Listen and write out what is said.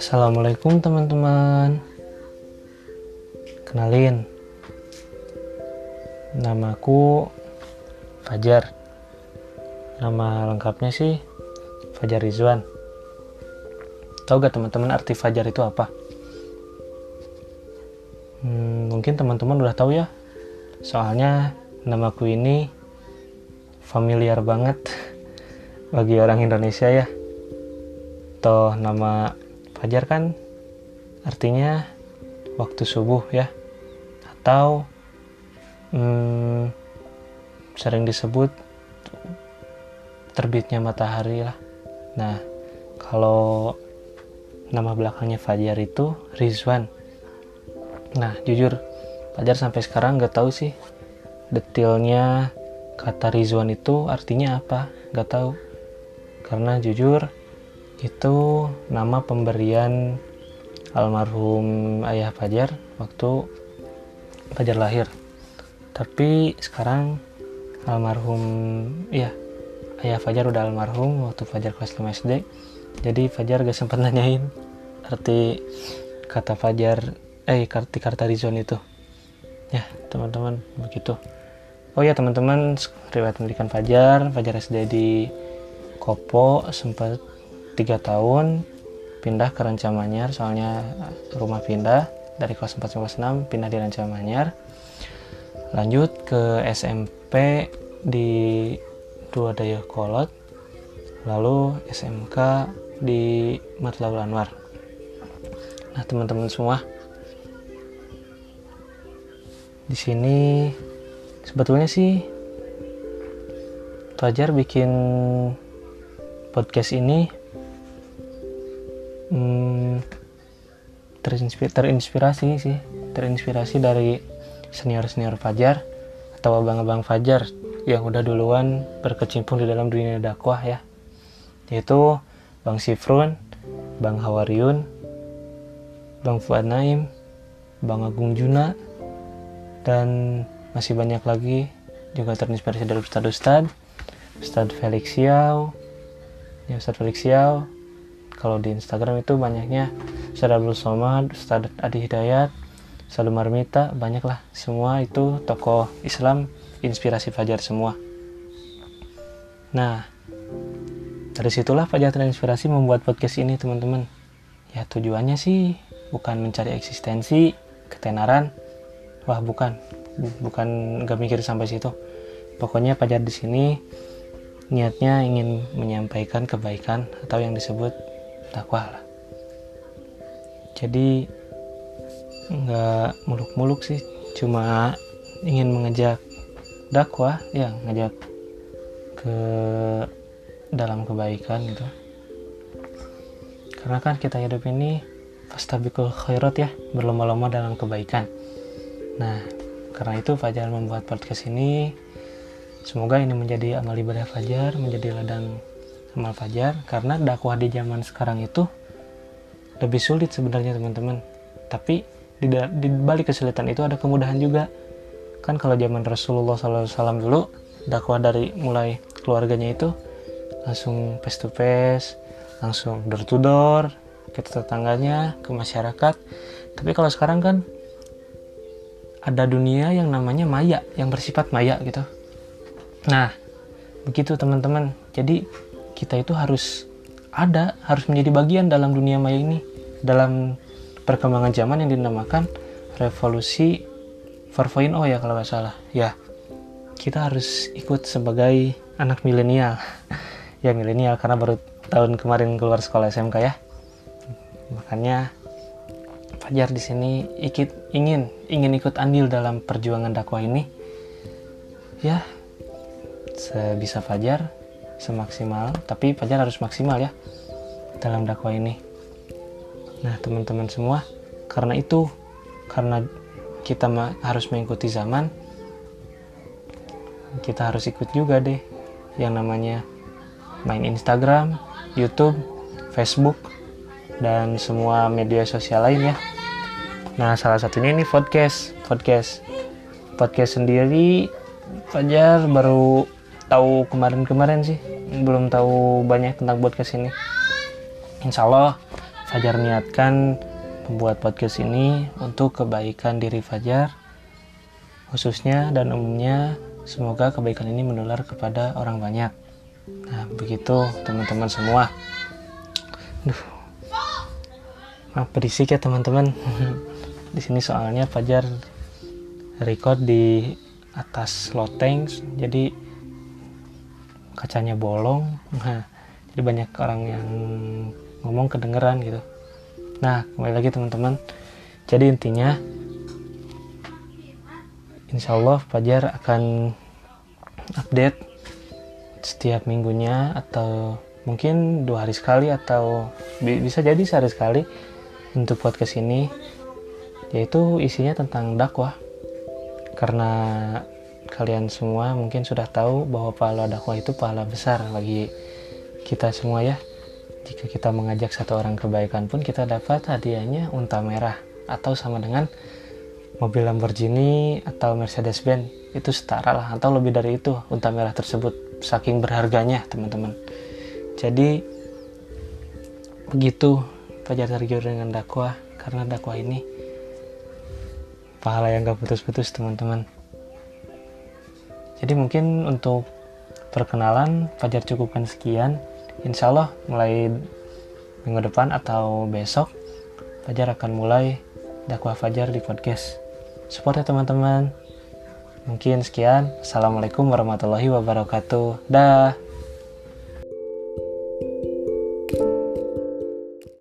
Assalamualaikum teman-teman. Kenalin. Namaku Fajar. Nama lengkapnya sih Fajar Rizwan. Tahu gak teman-teman arti Fajar itu apa? Hmm, mungkin teman-teman udah tahu ya. Soalnya namaku ini familiar banget bagi orang Indonesia ya. Toh nama Fajar kan artinya waktu subuh ya. Atau hmm, sering disebut terbitnya matahari lah. Nah kalau nama belakangnya Fajar itu Rizwan. Nah jujur Fajar sampai sekarang nggak tahu sih detailnya kata Rizwan itu artinya apa. Nggak tahu. Karena jujur itu nama pemberian almarhum ayah Fajar waktu Fajar lahir. Tapi sekarang almarhum ya ayah Fajar udah almarhum waktu Fajar kelas 5 SD jadi Fajar gak sempat nanyain arti kata Fajar eh arti kata Rizwan itu. Ya teman-teman begitu. Oh ya teman-teman riwayat pendidikan Fajar Fajar SD di Kopo sempat tiga tahun pindah ke Rancamanyar soalnya rumah pindah dari kelas 4 kelas 6 pindah di Rancamanyar lanjut ke SMP di Dua Daya Kolot lalu SMK di Matlaul Anwar. Nah teman-teman semua di sini sebetulnya sih Fajar bikin podcast ini terinspirasi, sih. Terinspirasi dari senior-senior Fajar atau abang-abang Fajar yang udah duluan berkecimpung di dalam dunia dakwah ya. Yaitu Bang Sifrun, Bang Hawariun, Bang Fuad Naim, Bang Agung Juna, dan masih banyak lagi juga terinspirasi dari Ustadz-Ustadz, Ustadz Felix Xiao, ya Ustadz Felix Xiao, kalau di Instagram itu banyaknya Ustadz Abdul Somad, Ustadz Adi Hidayat, Ustadz Marmita, banyaklah semua itu tokoh Islam inspirasi Fajar semua. Nah, dari situlah Fajar terinspirasi membuat podcast ini teman-teman. Ya tujuannya sih bukan mencari eksistensi, ketenaran, wah bukan, bukan gak mikir sampai situ. Pokoknya Fajar di sini niatnya ingin menyampaikan kebaikan atau yang disebut dakwah lah jadi nggak muluk-muluk sih. Cuma ingin mengajak dakwah ya ngajak ke dalam kebaikan gitu. Karena kan kita hidup ini fastabikul khairat ya berlomba-lomba dalam kebaikan. Nah karena itu Fajar membuat podcast ini. Semoga ini menjadi amal ibadah Fajar menjadi ladang amal fajar. Karena dakwah di zaman sekarang itu lebih sulit sebenarnya teman-teman. Tapi di, di balik kesulitan itu ada kemudahan juga. Kan kalau zaman Rasulullah SAW dulu dakwah dari mulai keluarganya itu langsung face to face langsung door to door ke tetangganya ke masyarakat. Tapi kalau sekarang kan ada dunia yang namanya maya yang bersifat maya gitu. Nah begitu teman-teman. Jadi kita itu harus ada, harus menjadi bagian dalam dunia maya ini, dalam perkembangan zaman yang dinamakan revolusi 4.0 ya kalau nggak salah. Ya, kita harus ikut sebagai anak milenial. ya milenial karena baru tahun kemarin keluar sekolah SMK ya. Makanya Fajar di sini ikut ingin ingin ikut andil dalam perjuangan dakwah ini. Ya, sebisa Fajar semaksimal tapi Fajar harus maksimal ya dalam dakwah ini nah teman-teman semua karena itu karena kita harus mengikuti zaman kita harus ikut juga deh yang namanya main Instagram, YouTube, Facebook, dan semua media sosial lain ya. Nah, salah satunya ini podcast. Podcast. Podcast sendiri Fajar baru tahu kemarin-kemarin sih belum tahu banyak tentang podcast ini insya Allah Fajar niatkan membuat podcast ini untuk kebaikan diri Fajar khususnya dan umumnya. Semoga kebaikan ini menular kepada orang banyak. Nah begitu teman-teman semua. Duh. maaf berisik ya teman-teman. Di sini soalnya Fajar record di atas loteng jadi kacanya bolong. Nah jadi banyak orang yang ngomong kedengeran gitu. Nah, kembali lagi teman-teman. Jadi intinya, insya Allah Fajar akan update setiap minggunya atau mungkin dua hari sekali atau bisa jadi sehari sekali untuk podcast ini yaitu isinya tentang dakwah. Karena kalian semua mungkin sudah tahu bahwa pahala dakwah itu pahala besar bagi kita semua ya jika kita mengajak satu orang kebaikan pun kita dapat hadiahnya unta merah atau sama dengan mobil Lamborghini atau Mercedes-Benz. Itu setara lah atau lebih dari itu unta merah tersebut saking berharganya teman-teman. Jadi begitu Fajar tergiur dengan dakwah karena dakwah ini pahala yang gak putus-putus teman-teman. Jadi mungkin untuk perkenalan Fajar cukupkan sekian insya Allah mulai minggu depan atau besok Fajar akan mulai dakwah Fajar di podcast. Support ya teman-teman. Mungkin sekian. Assalamualaikum warahmatullahi wabarakatuh. Dah